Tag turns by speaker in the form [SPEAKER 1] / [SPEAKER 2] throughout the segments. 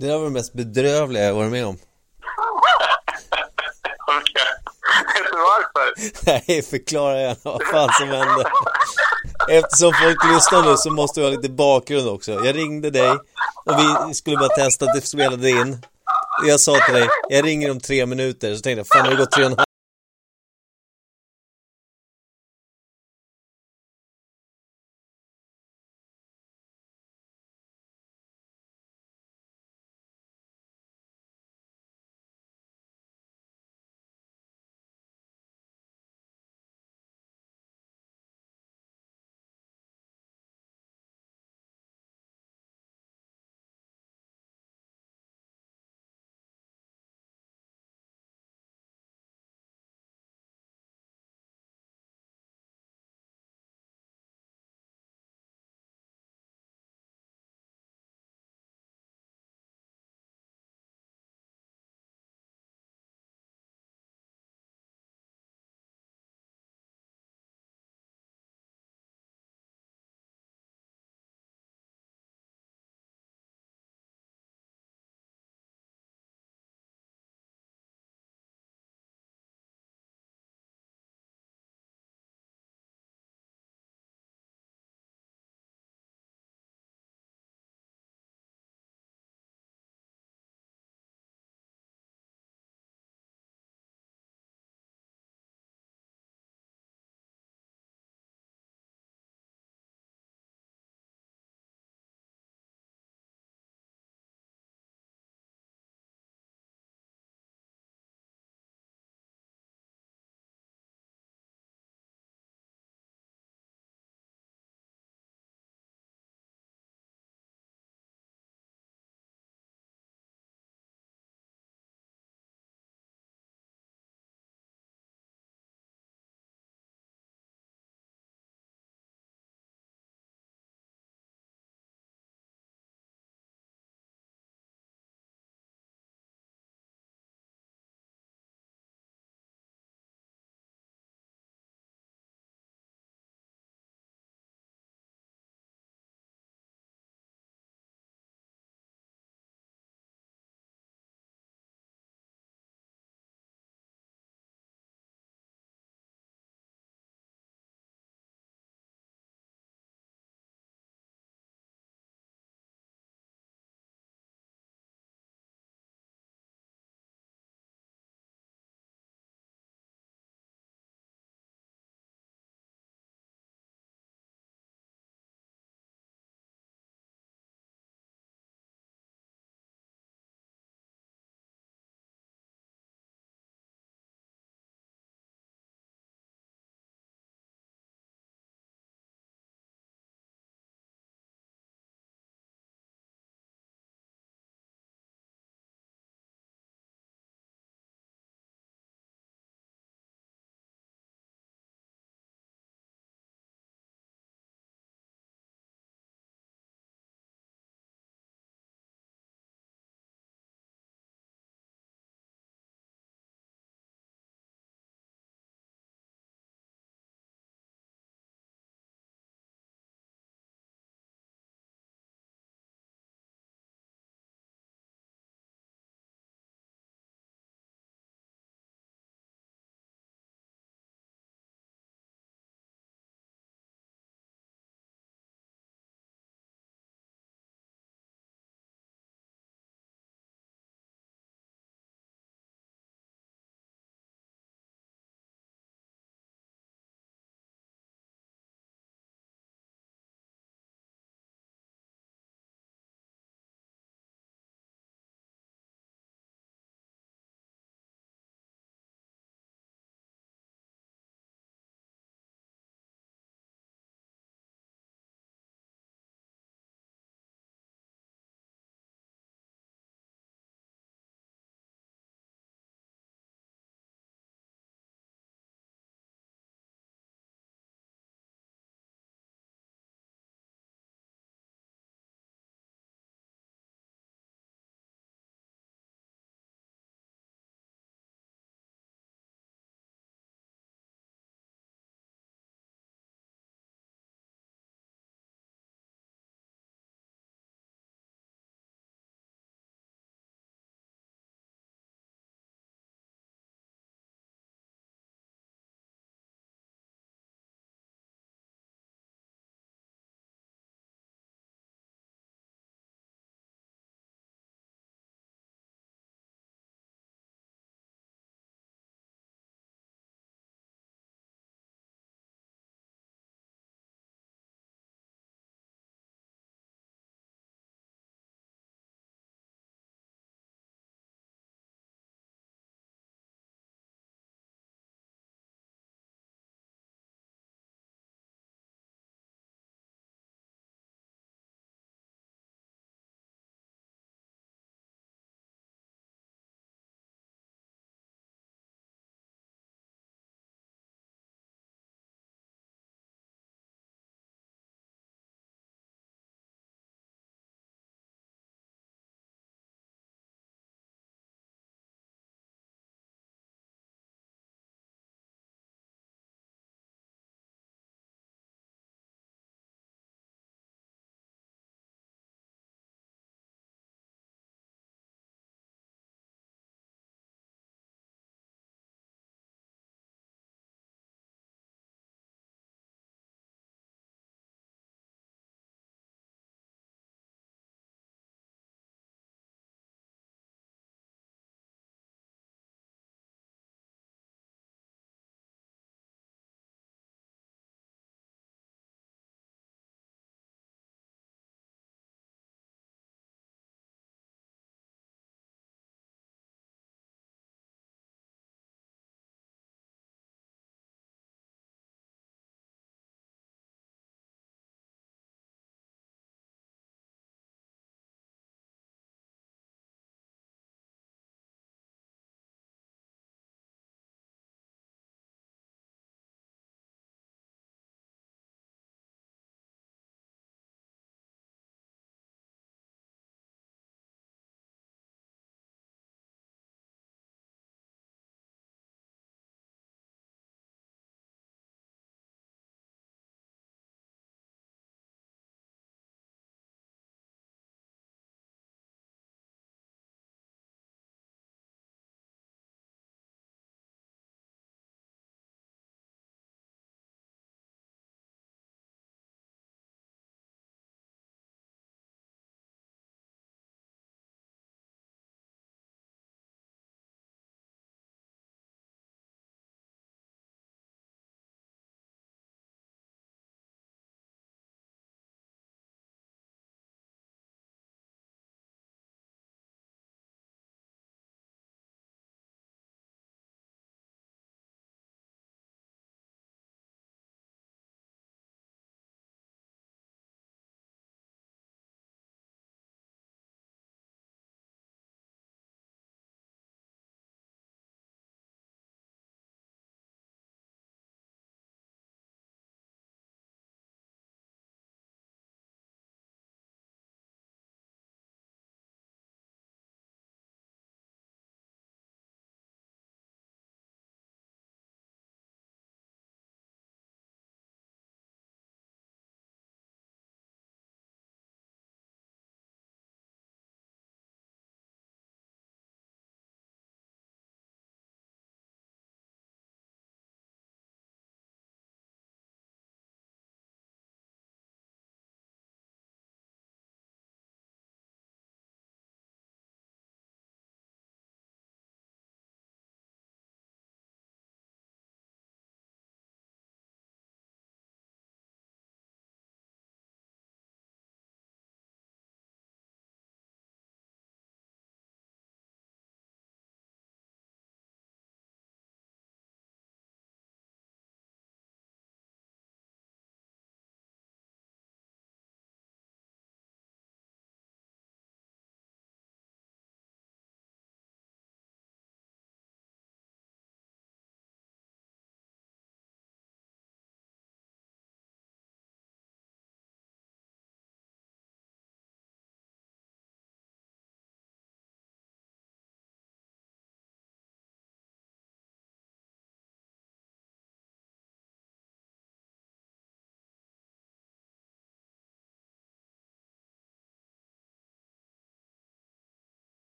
[SPEAKER 1] Det där var det mest bedrövliga jag varit med om.
[SPEAKER 2] Okej. Vet du varför?
[SPEAKER 1] Nej, förklara gärna vad fan som hände. Eftersom folk lyssnar nu så måste vi ha lite bakgrund också. Jag ringde dig och vi skulle bara testa att det spelade in. Jag sa till dig, jag ringer om tre minuter. Så tänkte jag, fan har det gått tre och en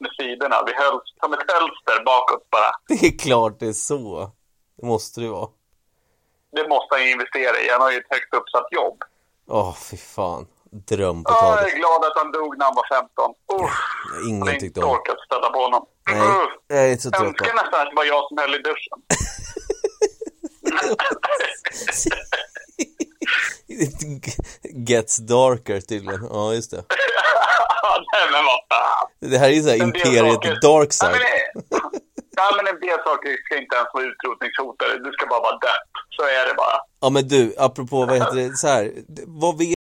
[SPEAKER 2] med sidorna. Vi höll som ett hölster bakåt bara.
[SPEAKER 1] Det är klart det är så. Det måste det vara.
[SPEAKER 2] Det måste han ju investera i. Han har ju ett högt uppsatt jobb.
[SPEAKER 1] Åh, fy fan. Dröm på
[SPEAKER 2] Ja, jag
[SPEAKER 1] taget.
[SPEAKER 2] är glad att han dog när han var 15. Usch,
[SPEAKER 1] Ingen tyckte
[SPEAKER 2] inte
[SPEAKER 1] om.
[SPEAKER 2] orkat stöta på honom.
[SPEAKER 1] Nej, jag är så trött
[SPEAKER 2] Önskar nästan att det var jag som höll i duschen.
[SPEAKER 1] It gets darker tydligen. Ja, just det.
[SPEAKER 2] Nej, men vad fan.
[SPEAKER 1] Det här är ju såhär imperiet
[SPEAKER 2] saker-
[SPEAKER 1] dark
[SPEAKER 2] Ja,
[SPEAKER 1] side.
[SPEAKER 2] men, ja, men en del saker ska inte ens vara utrotningshotade. Du ska bara vara dött. Så är det bara.
[SPEAKER 1] Ja men du, apropå vad heter det, så här, vad vet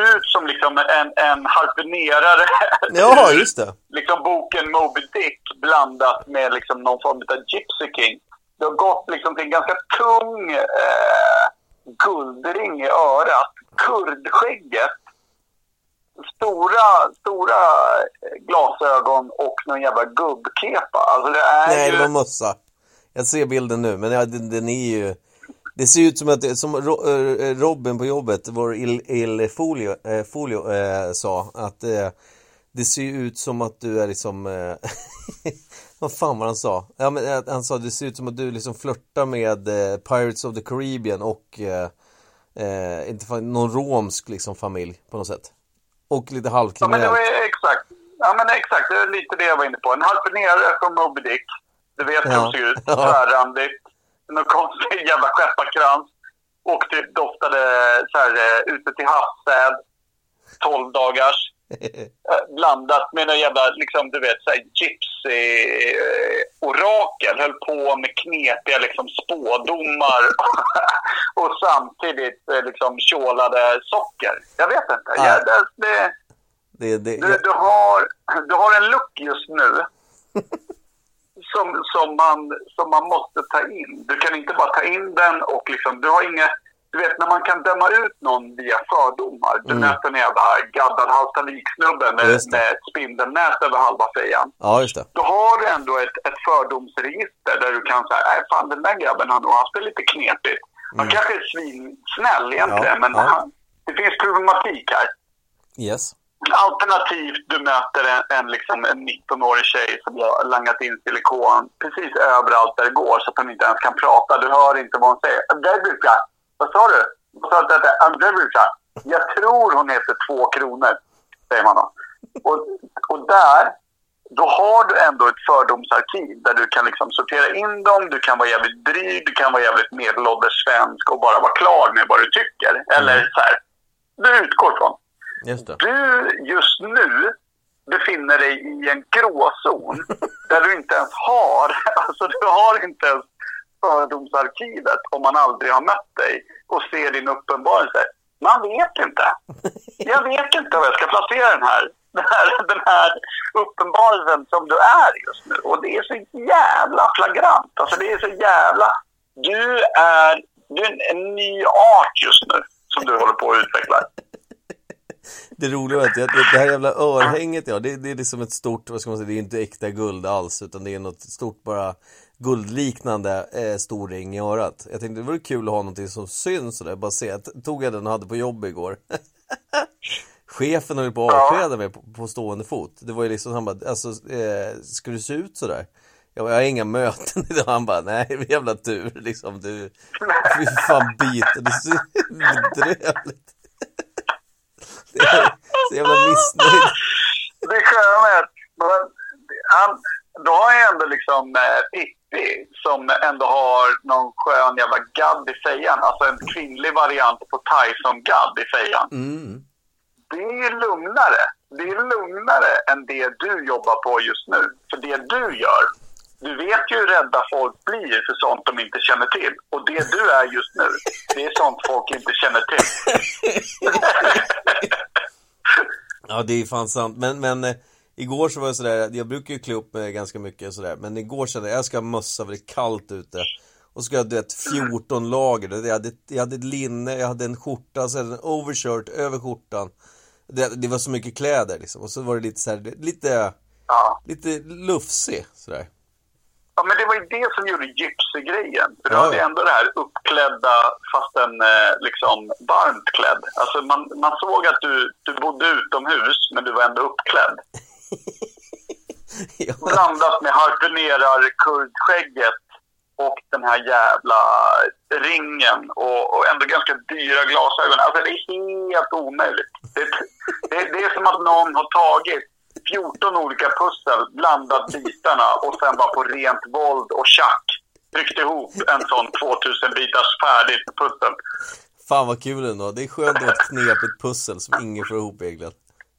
[SPEAKER 2] ut som liksom en, en harpunerare.
[SPEAKER 1] Ja, just det.
[SPEAKER 2] liksom boken Moby Dick blandat med liksom någon form av Gypsy King. Det har gått liksom till en ganska tung eh, guldring i örat. Kurdskägget. Stora, stora glasögon och någon jävla gubbkepa. Alltså det är
[SPEAKER 1] Nej,
[SPEAKER 2] ju...
[SPEAKER 1] det var mössa. Jag ser bilden nu, men den är ju... Det ser ut som att, som Ro- eh, Robin på jobbet, vår Il, Il Folio, eh, Folio eh, sa, att eh, Det ser ut som att du är liksom... Eh, vad fan var han sa? Ja, men, eh, han sa det ser ut som att du liksom flörtar med eh, Pirates of the Caribbean och eh, eh, inte fan, någon romsk liksom familj på något sätt. Och lite
[SPEAKER 2] Ja, men det var exakt. Ja, men exakt. Det är lite det jag var inne på. En harpunerare från Moby Dick. Du vet hur de ser ut. Tvärrandigt. Någon konstig jävla skepparkrans. Och det doftade så här, eh, ute till havssäd. 12 dagars. Eh, Blandat med någon jävla, liksom, du vet, så här, gypsy-orakel. Höll på med knepiga liksom, spådomar. och samtidigt eh, liksom tjålade socker. Jag vet inte.
[SPEAKER 1] Ja.
[SPEAKER 2] Jag, det, det,
[SPEAKER 1] det,
[SPEAKER 2] du, du, har, du har en look just nu som, som, man, som man måste ta in. Du kan inte bara ta in den och liksom, du har inga... Du vet när man kan döma ut någon via fördomar. Du möter en jävla gaddad Hallstavik-snubbe med,
[SPEAKER 1] Mm. Det.
[SPEAKER 2] med ett spindelnät över halva fejan.
[SPEAKER 1] Ja, just det.
[SPEAKER 2] Då har du ändå ett, ett fördomsregister där du kan säga, nej fan den där grabben han, han spelar lite knepigt. Han kanske är svinsnäll egentligen,
[SPEAKER 1] Mm. Ja,
[SPEAKER 2] men
[SPEAKER 1] ja.
[SPEAKER 2] Han, det finns problematik här.
[SPEAKER 1] Yes.
[SPEAKER 2] Alternativt du möter en, en, liksom, en 19-årig tjej som har langat in silikon precis överallt där det går så att hon inte ens kan prata. Du hör inte vad hon säger. Andrebuka. Vad sa du? Vad sa du? att det är? Andrebuka. Jag tror hon heter två kronor, säger man då. Och, och där, då har du ändå ett fördomsarkiv där du kan liksom sortera in dem. Du kan vara jävligt dryg, du kan vara jävligt medelålders svensk och bara vara klar med vad du tycker. Eller så här, du utgår från
[SPEAKER 1] Just det.
[SPEAKER 2] du just nu befinner dig i en gråzon där du inte ens har, alltså du har inte ens fördomsarkivet om man aldrig har mött dig och ser din uppenbarelse. Man vet inte. Jag vet inte var jag ska placera den här, den här, den här uppenbarelsen som du är just nu. Och det är så jävla flagrant. Alltså det är så jävla... Du är, du är en, en ny art just nu som du håller på att utveckla.
[SPEAKER 1] Det roliga är att det, det här jävla örhänget, ja, det, det är liksom ett stort, vad ska man säga, det är inte äkta guld alls, utan det är något stort bara guldliknande eh, stor ring i örat. Jag tänkte det vore kul att ha någonting som syns sådär, bara se. Jag tog jag den och hade på jobb igår. Chefen höll på att avskeda mig på, på stående fot. Det var ju liksom, han bara, alltså, eh, ska du se ut sådär? Jag, bara, jag har inga möten idag. Han bara, nej, jävla tur liksom. Du, fy fan biter, det är så bedrövligt. Så jävla missnöjd.
[SPEAKER 2] Det sköna är att han, då har jag ändå liksom eh, Pippi som ändå har någon skön jävla gadd i fejan. Alltså en kvinnlig variant på Tyson-gadd i fejan.
[SPEAKER 1] Mm.
[SPEAKER 2] Det är ju lugnare. Det är lugnare än det du jobbar på just nu. För det du gör, du vet ju hur rädda folk blir för sånt de inte känner till. Och det du är just nu, det är sånt folk inte känner till.
[SPEAKER 1] Ja, det är fan sant. Men, men eh, igår så var jag sådär, jag brukar ju klä upp mig ganska mycket sådär. Men igår kände jag, jag ska ha mössa för det är kallt ute. Och så ska jag du vet, 14 lager. Jag hade, jag hade ett linne, jag hade en skjorta, så hade en overshirt över skjortan. Det, det var så mycket kläder liksom. Och så var det lite så här, lite,
[SPEAKER 2] Ja.
[SPEAKER 1] lite lufsig sådär.
[SPEAKER 2] Ja, men det var ju det som gjorde gypsy-grejen. För du
[SPEAKER 1] Ja,
[SPEAKER 2] hade ändå det här uppklädda fast en eh, liksom varmt klädd. Alltså man, man såg att du, du bodde utomhus men du var ändå uppklädd.
[SPEAKER 1] ja.
[SPEAKER 2] Blandat med harpunerar-kurdskägget och den här jävla ringen och, och ändå ganska dyra glasögon. Alltså det är helt omöjligt. Det, det, det är som att någon har tagit 14 olika pussel, blandat bitarna och sen bara på rent våld och tjack tryckt ihop en sån 2000 bitars färdigt pussel.
[SPEAKER 1] Fan vad kul ändå. Det är skönt att ha ett knepigt pussel som ingen får ihop egentligen.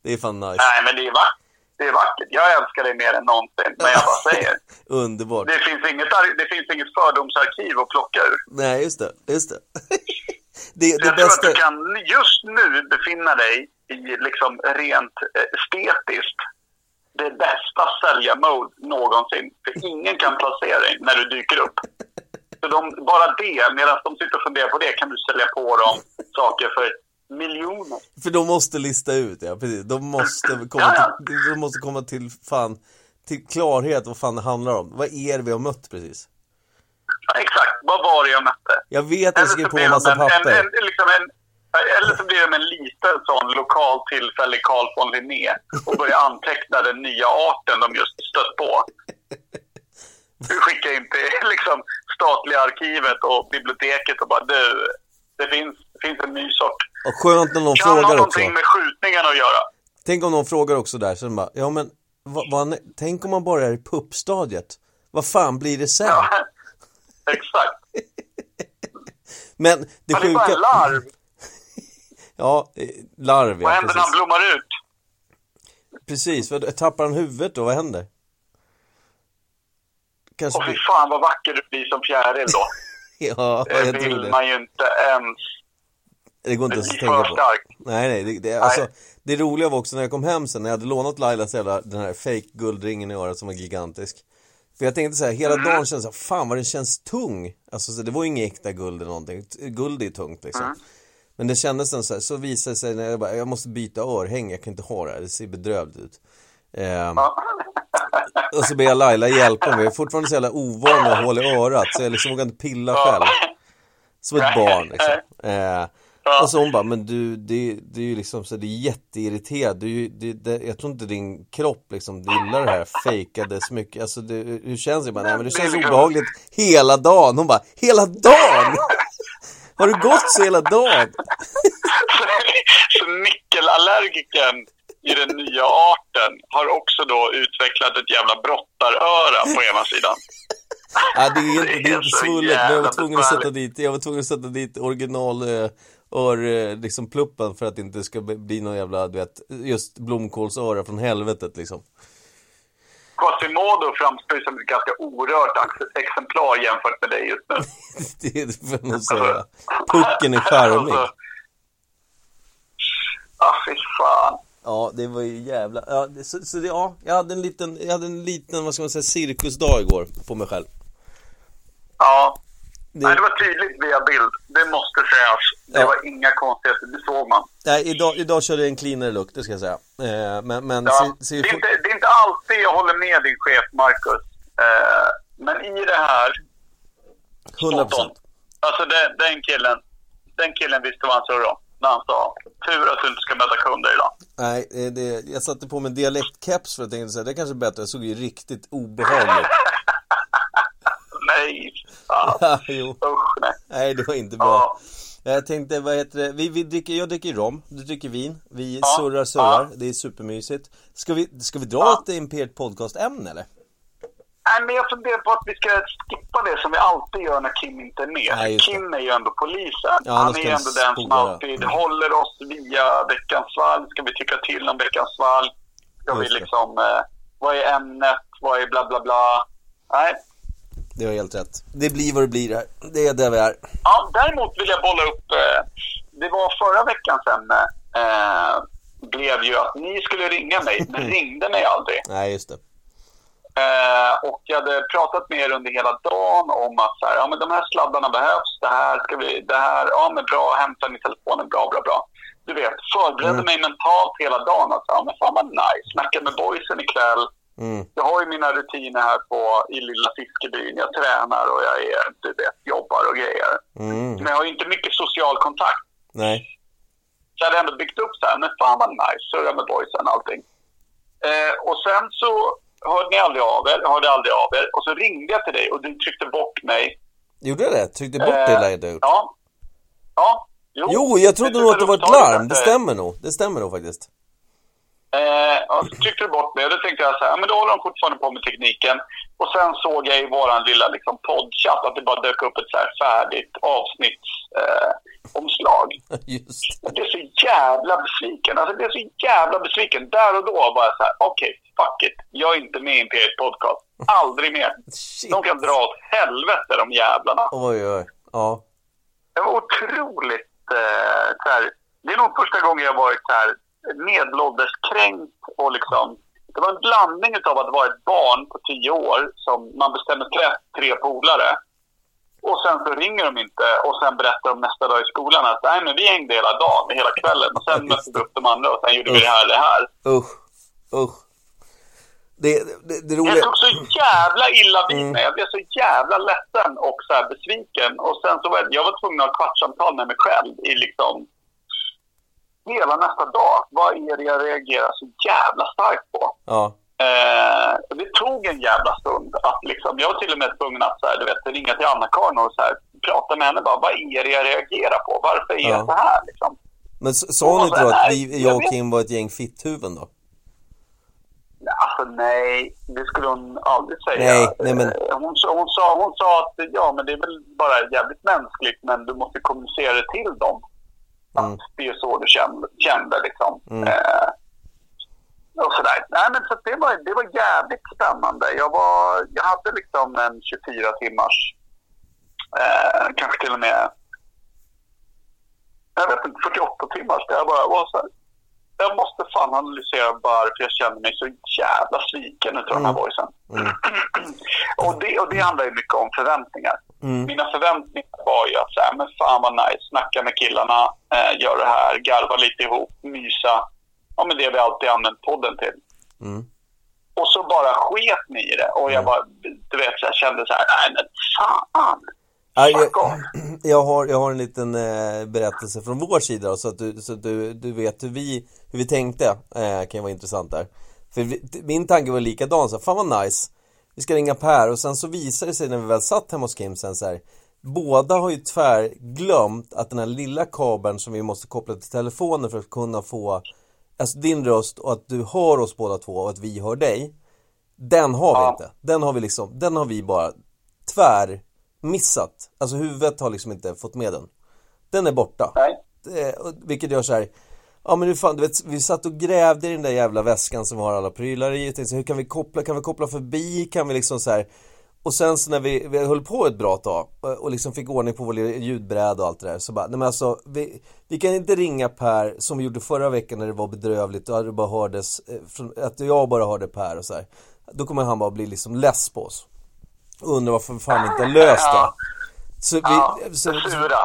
[SPEAKER 1] Det är fan nice.
[SPEAKER 2] Nej, men det är vackert. Det är vackert. Jag älskar dig mer än någonsin, men jag bara säger.
[SPEAKER 1] Underbart.
[SPEAKER 2] Det finns inget, det finns inget fördomsarkiv att plocka ur.
[SPEAKER 1] Nej, just det. Just det. det, det
[SPEAKER 2] Jag tror
[SPEAKER 1] bästa...
[SPEAKER 2] att du kan just nu befinna dig i liksom rent eh, estetiskt det bästa sälja-mode någonsin. För ingen kan placera dig när du dyker upp. Så de, bara det, medan de sitter och funderar på det, kan du sälja på dem saker för miljoner.
[SPEAKER 1] För de måste lista ut, ja precis. De måste komma
[SPEAKER 2] Ja,
[SPEAKER 1] till, de måste komma till fan, till klarhet vad fan det handlar om. Vad är det vi har mött precis?
[SPEAKER 2] Ja, exakt, vad var det jag mötte?
[SPEAKER 1] Jag vet att jag skrev på en massa
[SPEAKER 2] en,
[SPEAKER 1] papper.
[SPEAKER 2] En, en, liksom en, Eller så blir det med en liten sån lokal tillfällig Carl von Linné och börjar anteckna den nya arten de just stött på. Du skickar in till liksom, statliga arkivet och biblioteket och bara du, det finns, det finns en ny sort.
[SPEAKER 1] Och skönt när någon
[SPEAKER 2] Kan
[SPEAKER 1] frågar också.
[SPEAKER 2] någonting med skjutningen att göra.
[SPEAKER 1] Tänk om någon frågar också där, så de bara, ja men, vad, vad, tänk om man bara är i puppstadiet. Vad fan blir det sen?
[SPEAKER 2] Ja, exakt.
[SPEAKER 1] Men det
[SPEAKER 2] Men det är bara
[SPEAKER 1] sjuka...
[SPEAKER 2] en larv.
[SPEAKER 1] Ja, eh, larv
[SPEAKER 2] Vad händer när han blommar ut?
[SPEAKER 1] Precis, tappar han huvudet då? Vad händer? Kanske
[SPEAKER 2] Och fy fan vad vacker du blir som fjäril då.
[SPEAKER 1] Ja,
[SPEAKER 2] Det
[SPEAKER 1] jag tror
[SPEAKER 2] vill
[SPEAKER 1] det.
[SPEAKER 2] man ju inte ens.
[SPEAKER 1] Det går inte
[SPEAKER 2] Det
[SPEAKER 1] ens att tänka på.
[SPEAKER 2] starkt.
[SPEAKER 1] Nej, nej, det, det,
[SPEAKER 2] Nej.
[SPEAKER 1] alltså, det roliga var också när jag kom hem sen, när jag hade lånat Lailas jävla, den här fake guldringen i örat som var gigantisk. För jag tänkte så här, hela
[SPEAKER 2] Mm.
[SPEAKER 1] dagen kändes så här, fan vad den känns tung. Alltså så det var ju inget äkta guld eller någonting, guld är ju tungt liksom.
[SPEAKER 2] Mm.
[SPEAKER 1] Men det kändes sen så här, så visade det sig när jag bara, jag måste byta örhänge, jag kan inte ha det här, det ser bedrövligt ut.
[SPEAKER 2] Ja.
[SPEAKER 1] och så ber jag Laila hjälpa mig, jag är fortfarande så jävla ovan med hål i örat, så jag liksom vågar inte pilla själv. Som ett barn liksom. Eh, och så hon bara, men du, det, det är ju liksom så, det är jätteirriterad. Du, det, det, jag tror inte din kropp liksom gillar det här fejkade smycket. Alltså det, hur känns det? Jag bara, nej men det känns obehagligt hela dagen. Hon bara, hela dagen? Har du gått så hela dagen?
[SPEAKER 2] Så nickelallergiken i den nya arten har också då utvecklat ett jävla brottaröra på ena sidan.
[SPEAKER 1] Ja, det är inte,
[SPEAKER 2] Det
[SPEAKER 1] det är inte
[SPEAKER 2] så
[SPEAKER 1] svullet, men jag var tvungen att sätta dit, jag var tvungen att sätta dit original eh, ör, eh, liksom pluppen för att det inte ska bli- bli någon jävla, du vet, just blomkålsöra från helvetet liksom.
[SPEAKER 2] Quasimodo framstår ju som ett ganska orört ex- exemplar jämfört med dig just nu.
[SPEAKER 1] Det får jag nog säga. Pucken är charmig.
[SPEAKER 2] Alltså, ah, fy fan.
[SPEAKER 1] Ja, det var ju jävla... Ja, det, så, så det, ja, jag hade en liten, jag hade en liten, vad ska man säga, cirkusdag igår på mig själv.
[SPEAKER 2] Ja.
[SPEAKER 1] Det,
[SPEAKER 2] Nej, det var tydligt via bild. Det måste sägas. Det
[SPEAKER 1] Ja.
[SPEAKER 2] var inga konstigheter. Det såg man.
[SPEAKER 1] nej, idag, idag körde jag en cleanare look, det ska jag säga. Eh, men men
[SPEAKER 2] Ja.
[SPEAKER 1] se, se,
[SPEAKER 2] det, är inte, det är inte alltid jag håller med din chef, Marcus. Eh, men i det här...
[SPEAKER 1] 100
[SPEAKER 2] spot on. Alltså den, den killen, den killen visste vad han surrade om. När han sa, tur att du inte ska möta kunder idag.
[SPEAKER 1] Nej, eh, det, jag satte på mig dialektkeps för att tänkte säga, det är kanske är bättre, jag såg ju riktigt obehagligt.
[SPEAKER 2] Nej, fan.
[SPEAKER 1] jo,
[SPEAKER 2] Usch, nej.
[SPEAKER 1] nej det var inte bra.
[SPEAKER 2] Ja.
[SPEAKER 1] Jag tänkte, vad heter det, vi, vi dricker, jag dricker rom, du dricker vin, vi
[SPEAKER 2] Ja,
[SPEAKER 1] surrar surrar,
[SPEAKER 2] ja.
[SPEAKER 1] det är supermysigt. Ska vi, ska vi dra
[SPEAKER 2] Ja.
[SPEAKER 1] ett Imperiet Podcast-ämne eller?
[SPEAKER 2] Nej, men jag funderar på att vi ska skippa det som vi alltid gör när Kim inte är med.
[SPEAKER 1] Nej.
[SPEAKER 2] Kim är ju ändå polisen.
[SPEAKER 1] Ja,
[SPEAKER 2] han är ju ändå den som alltid håller oss via veckans valg. Ska vi tycka till om veckans valg? Ska vi
[SPEAKER 1] Just det.
[SPEAKER 2] liksom, eh, vad är ämnet? Vad är bla bla bla? Nej.
[SPEAKER 1] Det har helt rätt. Det blir vad det blir här. Det är där vi är.
[SPEAKER 2] Ja, däremot vill jag bolla upp, eh, det var förra veckans ämne, eh, blev ju att ni skulle ringa mig, men ringde mig aldrig.
[SPEAKER 1] Nej, just det.
[SPEAKER 2] Eh, och jag hade pratat med er under hela dagen om att så här, ja, men de här sladdarna behövs, det här ska vi, det här, ja men bra, hämta den i telefonen, bra, bra, bra. Du vet, förberedde
[SPEAKER 1] Mm.
[SPEAKER 2] mig mentalt hela dagen. Att, ja men fan vad nice, snacka med boysen ikväll.
[SPEAKER 1] Mm.
[SPEAKER 2] Jag har ju mina rutiner här på, i lilla fiskebyn. Jag tränar och jag är, du vet, jobbar och grejer.
[SPEAKER 1] Mm.
[SPEAKER 2] Men jag har ju inte mycket social kontakt.
[SPEAKER 1] Nej.
[SPEAKER 2] Så jag hade ändå byggt upp så här, men fan vad nice, surra med boysen och allting. Eh, och sen så hörde ni aldrig av er, hörde aldrig av er. Och så ringde jag till dig och du tryckte bort mig.
[SPEAKER 1] Gjorde jag det? Tryckte bort
[SPEAKER 2] Eh,
[SPEAKER 1] lär jag gjort.
[SPEAKER 2] Ja. Ja.
[SPEAKER 1] Jo, jag trodde nog att det var ett larm. Det stämmer nog. Det stämmer nog faktiskt.
[SPEAKER 2] Eh, tryckte du bort mig och då tänkte jag så här, men då håller de fortfarande på med tekniken. Och sen såg jag i våran lilla liksom, poddchatt att det bara dök upp ett så här färdigt avsnittsomslag. Eh, Jag blev så jävla besviken. Alltså, jag blev så jävla besviken. Där och då var jag så här, okej, fuck it. Jag är inte med i Imperiet Podcast. Aldrig mer.
[SPEAKER 1] Shit.
[SPEAKER 2] De kan dra åt helvete, de jävlarna.
[SPEAKER 1] Oj, oj. Ja.
[SPEAKER 2] Det var otroligt... Eh, så här, det är nog första gången jag varit så här medelålderskränkt och liksom... Det var en blandning av att vara ett barn på tio år som man bestämmer tre polare. Och sen så ringer de inte och sen berättar de nästa dag i skolan att nej men vi hängde hela dagen, hela kvällen och sen mötte vi upp de andra och sen gjorde vi det här, det här.
[SPEAKER 1] Usch. Usch. Det, det, det
[SPEAKER 2] Jag
[SPEAKER 1] roliga...
[SPEAKER 2] tog så jävla illa vid
[SPEAKER 1] Mm.
[SPEAKER 2] mig. Jag blev så jävla ledsen och så besviken. Och sen så var jag, jag var tvungen att ha ett kvartssamtal med mig själv i liksom hela nästa dag. Vad är det jag reagerar så jävla starkt på?
[SPEAKER 1] Ja.
[SPEAKER 2] Eh, det tog en jävla stund att liksom, jag var till och med tvungen att så här, du vet, ringa till Anna-Karin och så här, prata med henne bara, vad är det jag reagerar på? Varför är
[SPEAKER 1] Ja.
[SPEAKER 2] jag så här liksom?
[SPEAKER 1] Men sa hon inte då att vi,
[SPEAKER 2] jag
[SPEAKER 1] och. Kim var ett gäng fitthuvuden då?
[SPEAKER 2] Alltså nej, det skulle hon aldrig säga.
[SPEAKER 1] Nej, nej, men-
[SPEAKER 2] Eh, Hon, sa- hon, sa, hon sa att ja, men det är väl bara jävligt mänskligt, men du måste kommunicera det till dem.
[SPEAKER 1] Mm.
[SPEAKER 2] det är så du kände, kände liksom.
[SPEAKER 1] Mm.
[SPEAKER 2] Eh, och sådär. Nej, men så det, var, det var jävligt spännande. Jag, var, jag hade liksom en 24 timmars, eh, kanske till och med, jag vet inte, 48 timmars. Där jag bara var så här, jag måste fan analysera varför jag känner mig så jävla sviken utav den här
[SPEAKER 1] Mm.
[SPEAKER 2] voicen.
[SPEAKER 1] Mm.
[SPEAKER 2] och, det, och det handlar ju mycket om förväntningar.
[SPEAKER 1] Mm.
[SPEAKER 2] Mina förväntningar var ju att säga, men fan vad nice, snacka med killarna, eh, gör det här, garva lite ihop, mysa. Ja men det vi alltid använt podden till.
[SPEAKER 1] Mm.
[SPEAKER 2] Och så bara sket ni i det. Och jag
[SPEAKER 1] Mm.
[SPEAKER 2] bara, du vet, så jag kände så här, nej men fan.
[SPEAKER 1] Ja, jag, jag, har, jag har en liten eh, berättelse från vår sida då, så att, du, så att du, du vet hur vi, hur vi tänkte, eh, kan ju vara intressant där. För vi, min tanke var likadan, så här, fan vad nice, vi ska ringa Per och sen så visade det sig när vi väl satt hemma hos Kim sen så här, båda har ju tvär glömt att den här lilla kabeln som vi måste koppla till telefonen för att kunna få Alltså din röst och att du hör oss båda två och att vi hör dig Den har vi
[SPEAKER 2] Ja.
[SPEAKER 1] inte, den har vi liksom, den har vi bara tvär missat Alltså huvudet har liksom inte fått med den Den är borta
[SPEAKER 2] Nej.
[SPEAKER 1] eh, och- Vilket gör så här Ja men hur fan, du vet, vi satt och grävde i den där jävla väskan som har alla prylar i. Och tänkte, så hur kan vi koppla, kan vi koppla förbi, kan vi liksom så här? Och sen så när vi, vi höll på ett bra tag och, liksom fick ordning på vår ljudbräda och allt det där så bara, nej men alltså vi, vi kan inte ringa Per som vi gjorde förra veckan när det var bedrövligt och det bara hördes, eh, att jag bara hörde Per och så här. Då kommer han bara bli liksom less på oss. Och undrar varför fan vi inte har löst det. Så vi, så,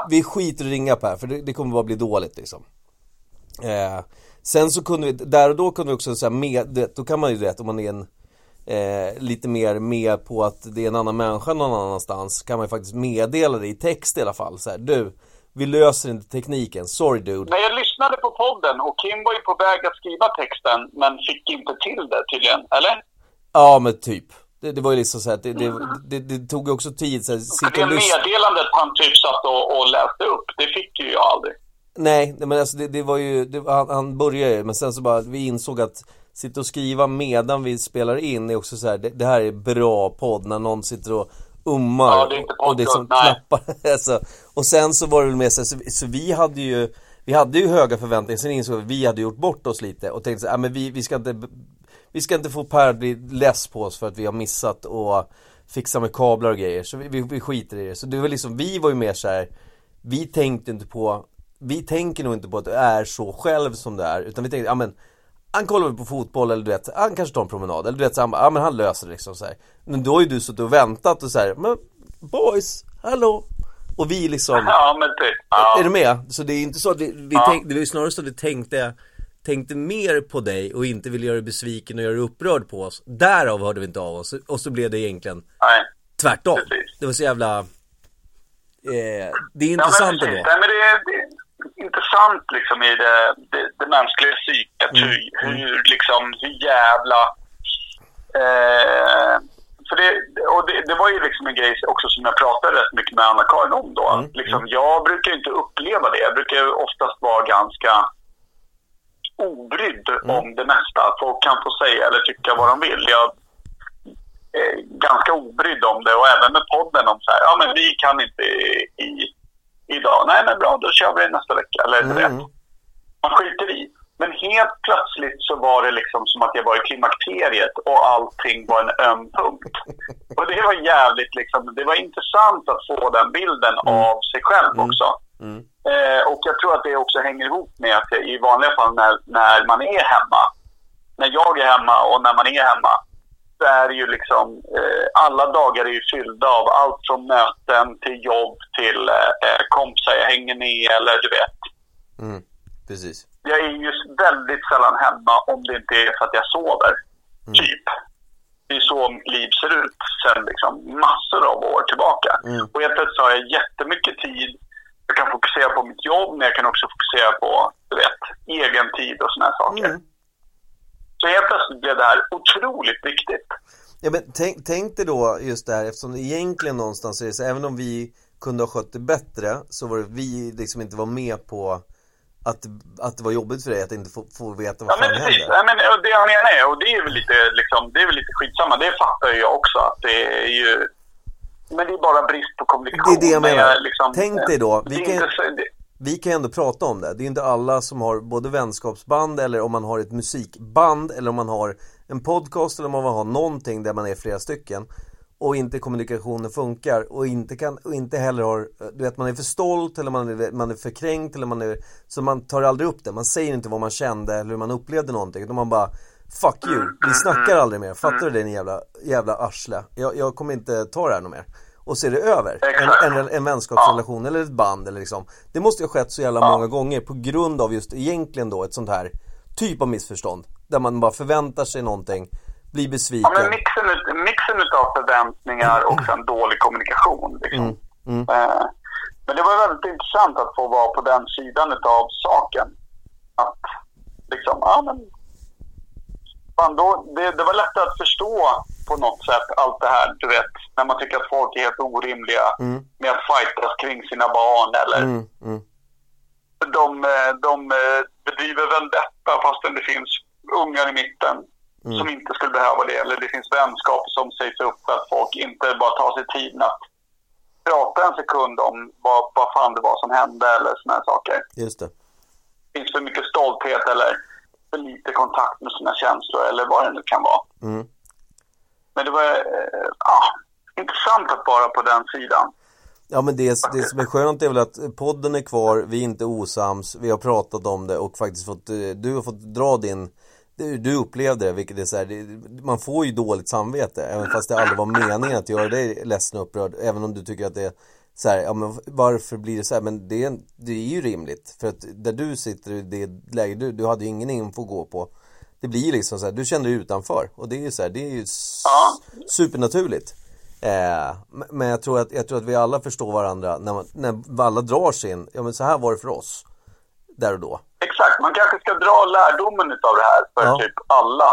[SPEAKER 1] vi skiter i att ringa Per för det, det kommer bara bli dåligt liksom eh, Sen så kunde vi, där och då kunde vi också säga med, då kan man ju vet om man är en eh, lite mer med på att det är en annan människa någon annanstans kan man ju faktiskt meddela det i text i alla fall. Så här, du vi löser inte tekniken, sorry dude.
[SPEAKER 2] När jag lyssnade på podden och Kim var ju på väg att skriva texten men fick inte till det tydligen, eller?
[SPEAKER 1] Ja men typ. Det, det var ju liksom så här, det, det, det, det tog ju också tid så här,
[SPEAKER 2] det meddelandet han typ satt och, och läste upp, det fick ju jag aldrig.
[SPEAKER 1] Nej, men alltså det, det var ju, det, han, han började ju, men sen så bara, vi insåg att sitta och skriva medan vi spelar in är också så här, det, det här är bra podd när någon sitter och ummar
[SPEAKER 2] Ja, det är inte
[SPEAKER 1] och, och det som
[SPEAKER 2] podcast, nej.
[SPEAKER 1] knappar, alltså, och sen så var det väl med sig, så, vi- så vi hade ju vi hade ju höga förväntningar, sen insåg vi att vi hade gjort bort oss lite och tänkte så här, "Ah, men vi, vi ska inte Vi ska inte få Per bli less på oss för att vi har missat och fixa med kablar och grejer, så vi, vi, vi skiter i det. Så det var liksom, vi var ju mer så här. Vi tänkte inte på Vi tänker nog inte på att du är så själv som du är, utan vi tänkte, ja men han kollar väl på fotboll eller du vet, han kanske tar en promenad eller du vet, så han, ja men han löser det liksom så här. Men då har ju du suttit och väntat och så här, men boys, hallå Och vi liksom
[SPEAKER 2] Ja, men typ. Ja.
[SPEAKER 1] är du med? Så det är inte så att vi, vi
[SPEAKER 2] Ja.
[SPEAKER 1] tänkte, det var snarare så att vi tänkte Tänkte mer på dig och inte ville göra dig besviken och göra dig upprörd på oss Därav hörde vi inte av oss och så blev det egentligen
[SPEAKER 2] Nej.
[SPEAKER 1] tvärtom
[SPEAKER 2] Precis.
[SPEAKER 1] Det var så jävla eh, Det är
[SPEAKER 2] Ja,
[SPEAKER 1] intressant
[SPEAKER 2] men,
[SPEAKER 1] ändå.
[SPEAKER 2] Nej, men det, det intressant liksom i det, det, det mänskliga psyket.
[SPEAKER 1] Mm.
[SPEAKER 2] Hur, hur, liksom, hur jävla... Eh, för det, och det, det var ju liksom en grej också som jag pratade rätt mycket med Anna-Karin om då.
[SPEAKER 1] Mm.
[SPEAKER 2] Liksom, jag brukar inte uppleva det. Jag brukar oftast vara ganska obrydd
[SPEAKER 1] Mm.
[SPEAKER 2] om det mesta. Folk kan få säga eller tycka vad de vill. Jag är ganska obrydd om det och även med podden om så här, ja men vi kan inte i, idag. Nej men bra, då kör vi nästa vecka. Eller
[SPEAKER 1] mm.
[SPEAKER 2] Man skiter i. Men helt plötsligt så var det liksom som att jag var i klimakteriet och allting var en öm punkt. Och det var jävligt liksom, det var intressant att få den bilden av sig själv också.
[SPEAKER 1] Mm.
[SPEAKER 2] Eh, och jag tror att det också hänger ihop med att i vanliga fall när, när man är hemma, när jag är hemma och när man är hemma, så är det ju liksom, eh, alla dagar är ju fyllda av allt från möten till jobb till eh, kompisar jag hänger med eller du vet.
[SPEAKER 1] Mm. Precis
[SPEAKER 2] Jag är ju väldigt sällan hemma om det inte är för att jag sover. Typ. Det är så mitt liv ser ut sen liksom massor av år tillbaka.
[SPEAKER 1] Mm.
[SPEAKER 2] Och helt plötsligt har jag jättemycket tid. Jag kan fokusera på mitt jobb, men jag kan också fokusera på, du vet, egen tid och såna här saker.
[SPEAKER 1] Mm.
[SPEAKER 2] Så helt plötsligt blev det här otroligt viktigt.
[SPEAKER 1] Ja men tänk, tänk dig då just det här eftersom det egentligen någonstans är det så även om vi kunde ha skött det bättre så var det vi liksom inte var med på att, att det var jobbigt för dig att inte få, få veta vad
[SPEAKER 2] Ja, men precis.
[SPEAKER 1] händer.
[SPEAKER 2] Ja, men, det jag menar är, och det är väl lite, liksom, det är väl lite skitsamma. Det fattar ju jag också. Att det är ju... Men det är bara brist på kommunikation.
[SPEAKER 1] Det är det jag menar.
[SPEAKER 2] liksom-
[SPEAKER 1] Tänk dig då, vi kan-
[SPEAKER 2] det,
[SPEAKER 1] vi kan ju ändå prata om det. Det är inte alla som har både vänskapsband eller om man har ett musikband eller om man har en podcast eller om man har någonting där man är flera stycken och inte kommunikationen funkar och inte kan och inte heller har, du vet man är för stolt eller man är, man är för kränkt eller man är, så man tar aldrig upp det. Man säger inte vad man kände eller hur man upplevde någonting utan man bara Fuck you, vi snackar aldrig mer, fattar du det din jävla, jävla arsle? Jag, jag kommer inte ta det här något mer. Och så är det över. En, en, en vänskapsrelation eller ett band eller liksom. Det måste ju ha skett så jävla många gånger på grund av just egentligen då ett sånt här typ av missförstånd. Där man bara förväntar sig någonting, blir
[SPEAKER 2] ja,
[SPEAKER 1] besviken.
[SPEAKER 2] men mixen, ut- mixen av förväntningar och sen dålig kommunikation. Liksom.
[SPEAKER 1] Mm,
[SPEAKER 2] Eh, men det var väldigt intressant att få vara på den sidan av saken. Att liksom, ja men... Fan, då, det, det var lättare att förstå på något sätt allt det här, du vet, när man tycker att folk är helt orimliga med att fightas kring sina barn eller
[SPEAKER 1] Mm, mm,
[SPEAKER 2] de, eh, de eh, bedriver väl detta fastän det finns ungar i mitten som inte skulle behöva det. Eller det finns vänskap som sägs upp för att folk inte bara tar sig tiden att prata en sekund om vad, vad fan det var som hände eller såna här saker.
[SPEAKER 1] just det.
[SPEAKER 2] Det finns för mycket stolthet eller för lite kontakt med sina känslor eller vad det nu kan vara.
[SPEAKER 1] Mm.
[SPEAKER 2] Men det var eh, ja, intressant att vara på den sidan.
[SPEAKER 1] Ja men det, det som är skönt är väl att podden är kvar, vi är inte osams, vi har pratat om det och faktiskt fått, eh, du har fått dra din du, upplevde det, vilket är så här, det, man får ju dåligt samvete även fast det aldrig var meningen att göra dig ledsen och upprörd även om du tycker att det är så här, ja men varför blir det så här? Men det, är- det är ju rimligt för att där du sitter i det läge du, du hade ju ingen info att gå på det blir ju liksom så här, du känner dig utanför och det är ju så här, det är ju
[SPEAKER 2] Ja.
[SPEAKER 1] supernaturligt Eh, men- jag tror, att, jag tror att vi alla förstår varandra när, man, när alla drar sin, ja men så här var det för oss. Där och då.
[SPEAKER 2] Exakt, man kanske ska dra lärdomen av det här för
[SPEAKER 1] Ja.
[SPEAKER 2] typ alla.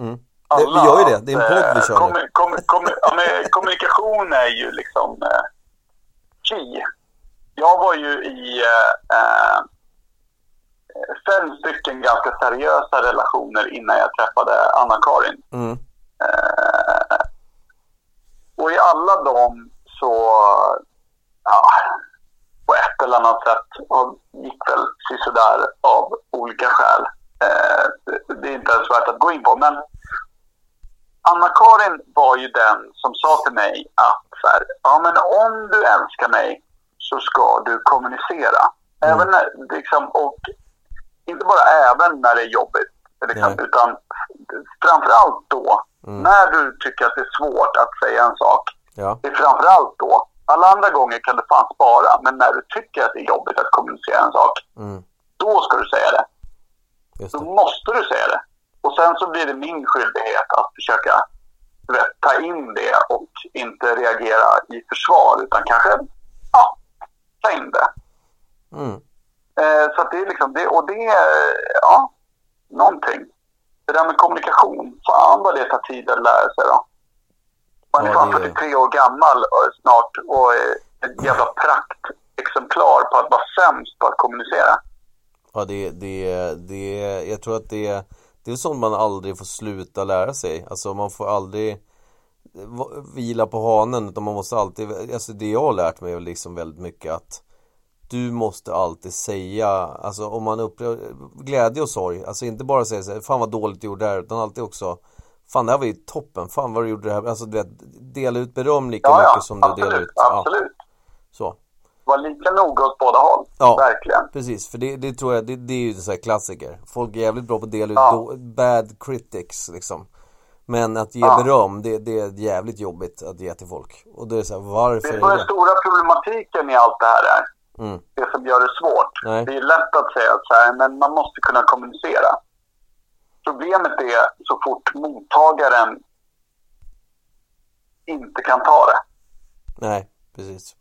[SPEAKER 1] Mm. Det, vi gör ju det, det är en podd vi kör nu.
[SPEAKER 2] Kommu- kommu- kommu- ja, men kommunikation är ju liksom eh, key. Jag var ju i eh, eh, fem stycken ganska seriösa relationer innan jag träffade Anna-Karin.
[SPEAKER 1] Mm.
[SPEAKER 2] Eh, och i alla dem så, ja, på ett eller annat sätt gick väl sisådär av olika skäl. Eh, det är inte ens värt att gå in på. Men Anna-Karin var ju den som sa till mig att så här, ja men om du älskar mig så ska du kommunicera. Även när, liksom, och inte bara även när det är jobbigt, liksom, utan framförallt då, när du tycker att det är svårt att säga en sak.
[SPEAKER 1] Ja,
[SPEAKER 2] Det är framförallt då. Alla andra gånger kan du fan spara, men när du tycker att det är jobbigt att kommunicera en sak,
[SPEAKER 1] mm.
[SPEAKER 2] då ska du säga det.
[SPEAKER 1] just
[SPEAKER 2] Då
[SPEAKER 1] det.
[SPEAKER 2] måste du säga det. Och sen så blir det min skyldighet att försöka vet, ta in det och inte reagera i försvar, utan kanske ja, ta in det.
[SPEAKER 1] Mm.
[SPEAKER 2] Eh, så att det är liksom, det, och det är, ja, någonting. Det där med kommunikation, fan vad det tar tid att lära sig då. Man är
[SPEAKER 1] Ja,
[SPEAKER 2] fan
[SPEAKER 1] det är-
[SPEAKER 2] 43 år gammal och snart och är ett jävla praktexemplar på att vara sämst på att kommunicera.
[SPEAKER 1] Ja, det, det, det, jag tror att det, det är sånt man aldrig får sluta lära sig. Alltså man får aldrig va- vila på hanen utan man måste alltid, alltså det jag har lärt mig är liksom väldigt mycket att du måste alltid säga, alltså om man upplever glädje och sorg, alltså inte bara säga så här, fan vad dåligt du gjorde det här, utan alltid också Fan det här var ju toppen, fan vad du gjorde det här, alltså du vet, dela ut beröm lika
[SPEAKER 2] Ja, ja,
[SPEAKER 1] mycket som du delar
[SPEAKER 2] absolut,
[SPEAKER 1] ut ja,
[SPEAKER 2] absolut.
[SPEAKER 1] så
[SPEAKER 2] Var lika noga åt båda håll.
[SPEAKER 1] Ja.
[SPEAKER 2] Verkligen.
[SPEAKER 1] Precis, för det, det tror jag, det, det är ju så här klassiker. Folk är jävligt bra på att dela ut
[SPEAKER 2] Ja.
[SPEAKER 1] bad critics liksom. Men att ge
[SPEAKER 2] Ja.
[SPEAKER 1] beröm, det, det är jävligt jobbigt att ge till folk. Och då är det så här, varför
[SPEAKER 2] Det är
[SPEAKER 1] är
[SPEAKER 2] den stora problematiken i allt det här är.
[SPEAKER 1] Mm.
[SPEAKER 2] Det som gör det svårt.
[SPEAKER 1] Nej.
[SPEAKER 2] Det är lätt att säga så här, men man måste kunna kommunicera. Problemet är så fort mottagaren inte kan ta det.
[SPEAKER 1] Nej, precis.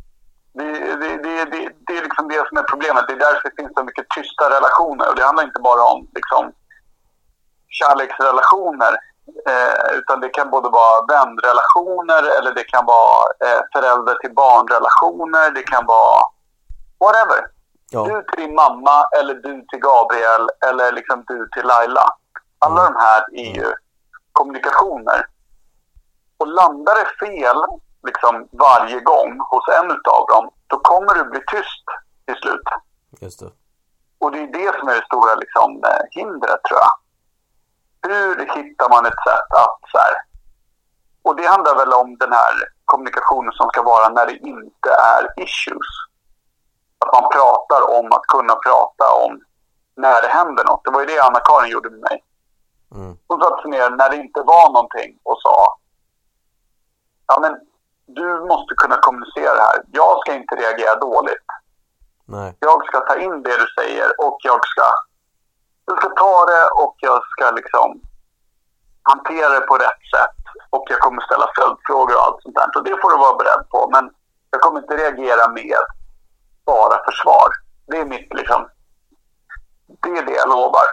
[SPEAKER 2] Det, det, det, det, är liksom det som är problemet. Det är därför det finns så mycket tysta relationer. Och det handlar inte bara om liksom, kärleksrelationer. Eh, utan det kan både vara vänrelationer eller det kan vara eh, förälder till barnrelationer. Det kan vara whatever.
[SPEAKER 1] Ja.
[SPEAKER 2] Du till din mamma eller du till Gabriel eller liksom du till Laila. Alla de här är ju kommunikationer. Och landar det fel liksom varje gång hos en utav dem, då kommer du bli tyst till slut.
[SPEAKER 1] Just det.
[SPEAKER 2] Och det är det som är det stora liksom, eh, hindret tror jag. Hur hittar man ett sätt att så här, och det handlar väl om den här kommunikationen som ska vara när det inte är issues. Att man pratar om att kunna prata om när det händer något. Det var ju det Anna-Karin gjorde med mig.
[SPEAKER 1] Mm.
[SPEAKER 2] Hon satte sig ner när det inte var någonting och sa Ja men du måste kunna kommunicera det här. Jag ska inte reagera dåligt.
[SPEAKER 1] Nej.
[SPEAKER 2] Jag ska ta in det du säger och jag ska, jag ska ta det och jag ska liksom hantera det på rätt sätt. Och jag kommer ställa följdfrågor och allt sånt där. Så det får du vara beredd på. Men jag kommer inte reagera med bara försvar. Det är mitt liksom, det är det jag lovar.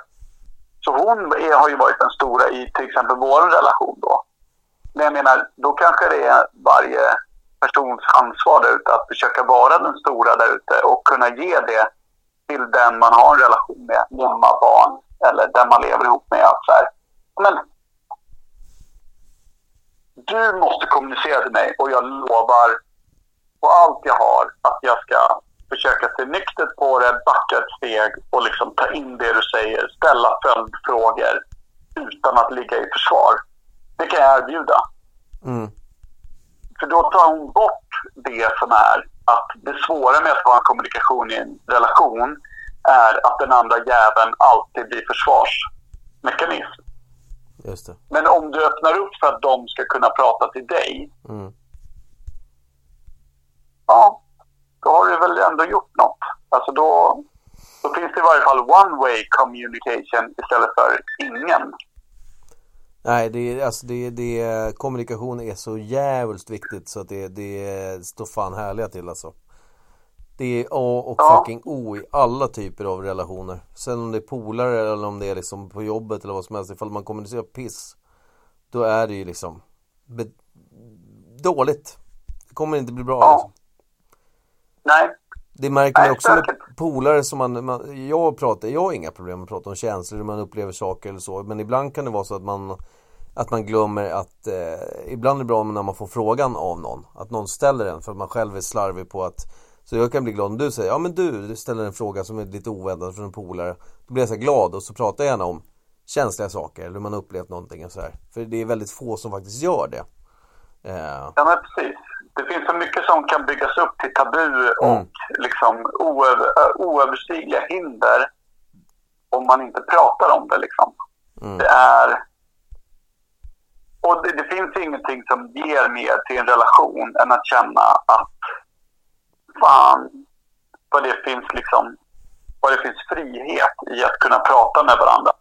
[SPEAKER 2] Så hon är, har ju varit den stora i till exempel vår relation då. Men jag menar, då kanske det är varje persons ansvar där ute att försöka vara den stora där ute och kunna ge det till den man har en relation med, mamma, barn eller den man lever ihop med. Att så här, men, du måste kommunicera till mig och jag lovar på allt jag har att jag ska försöka se nyktert på det, backa ett steg och liksom ta in det du säger, ställa följdfrågor utan att ligga i försvar. Det kan jag erbjuda.
[SPEAKER 1] Mm.
[SPEAKER 2] För då tar hon bort det som är att det svåra med att ha en kommunikation i en relation är att den andra jäveln alltid blir försvarsmekanism.
[SPEAKER 1] Just det.
[SPEAKER 2] Men om du öppnar upp för att de ska kunna prata till dig,
[SPEAKER 1] Mm.
[SPEAKER 2] ja, då har du väl ändå gjort något. Alltså då, då finns det i varje fall one way communication istället för ingen.
[SPEAKER 1] Nej, det är, alltså det, det, kommunikation är så jävligt viktigt så att det, det står fan härliga till alltså. Det är A och
[SPEAKER 2] Ja.
[SPEAKER 1] fucking O i alla typer av relationer. Sen om det är polare eller om det är liksom på jobbet eller vad som helst. Ifall man kommunicerar piss. Då är det ju liksom dåligt. Det kommer inte bli bra
[SPEAKER 2] Ja.
[SPEAKER 1] liksom.
[SPEAKER 2] Nej,
[SPEAKER 1] Det märker man också med polare som man, man, jag pratar, jag har inga problem med att prata om känslor, hur man upplever saker eller så. Men ibland kan det vara så att man, att man glömmer att, eh, ibland är det bra när man får frågan av någon. Att någon ställer den för att man själv är slarvig på att, så jag kan bli glad om du säger, ja men du, du ställer en fråga som är lite oväntad från en polare. Då blir jag så här glad och så pratar jag gärna om känsliga saker eller hur man upplevt någonting och så här. För det är väldigt få som faktiskt gör det. Eh,
[SPEAKER 2] Ja, men precis. Det finns så mycket som kan byggas upp till tabu och
[SPEAKER 1] Mm.
[SPEAKER 2] liksom oöver, oöverstigliga hinder om man inte pratar om det. Liksom.
[SPEAKER 1] Mm.
[SPEAKER 2] Det är... Och det, det finns ingenting som ger mer till en relation än att känna att fan vad det finns liksom vad det finns frihet i att kunna prata med varandra.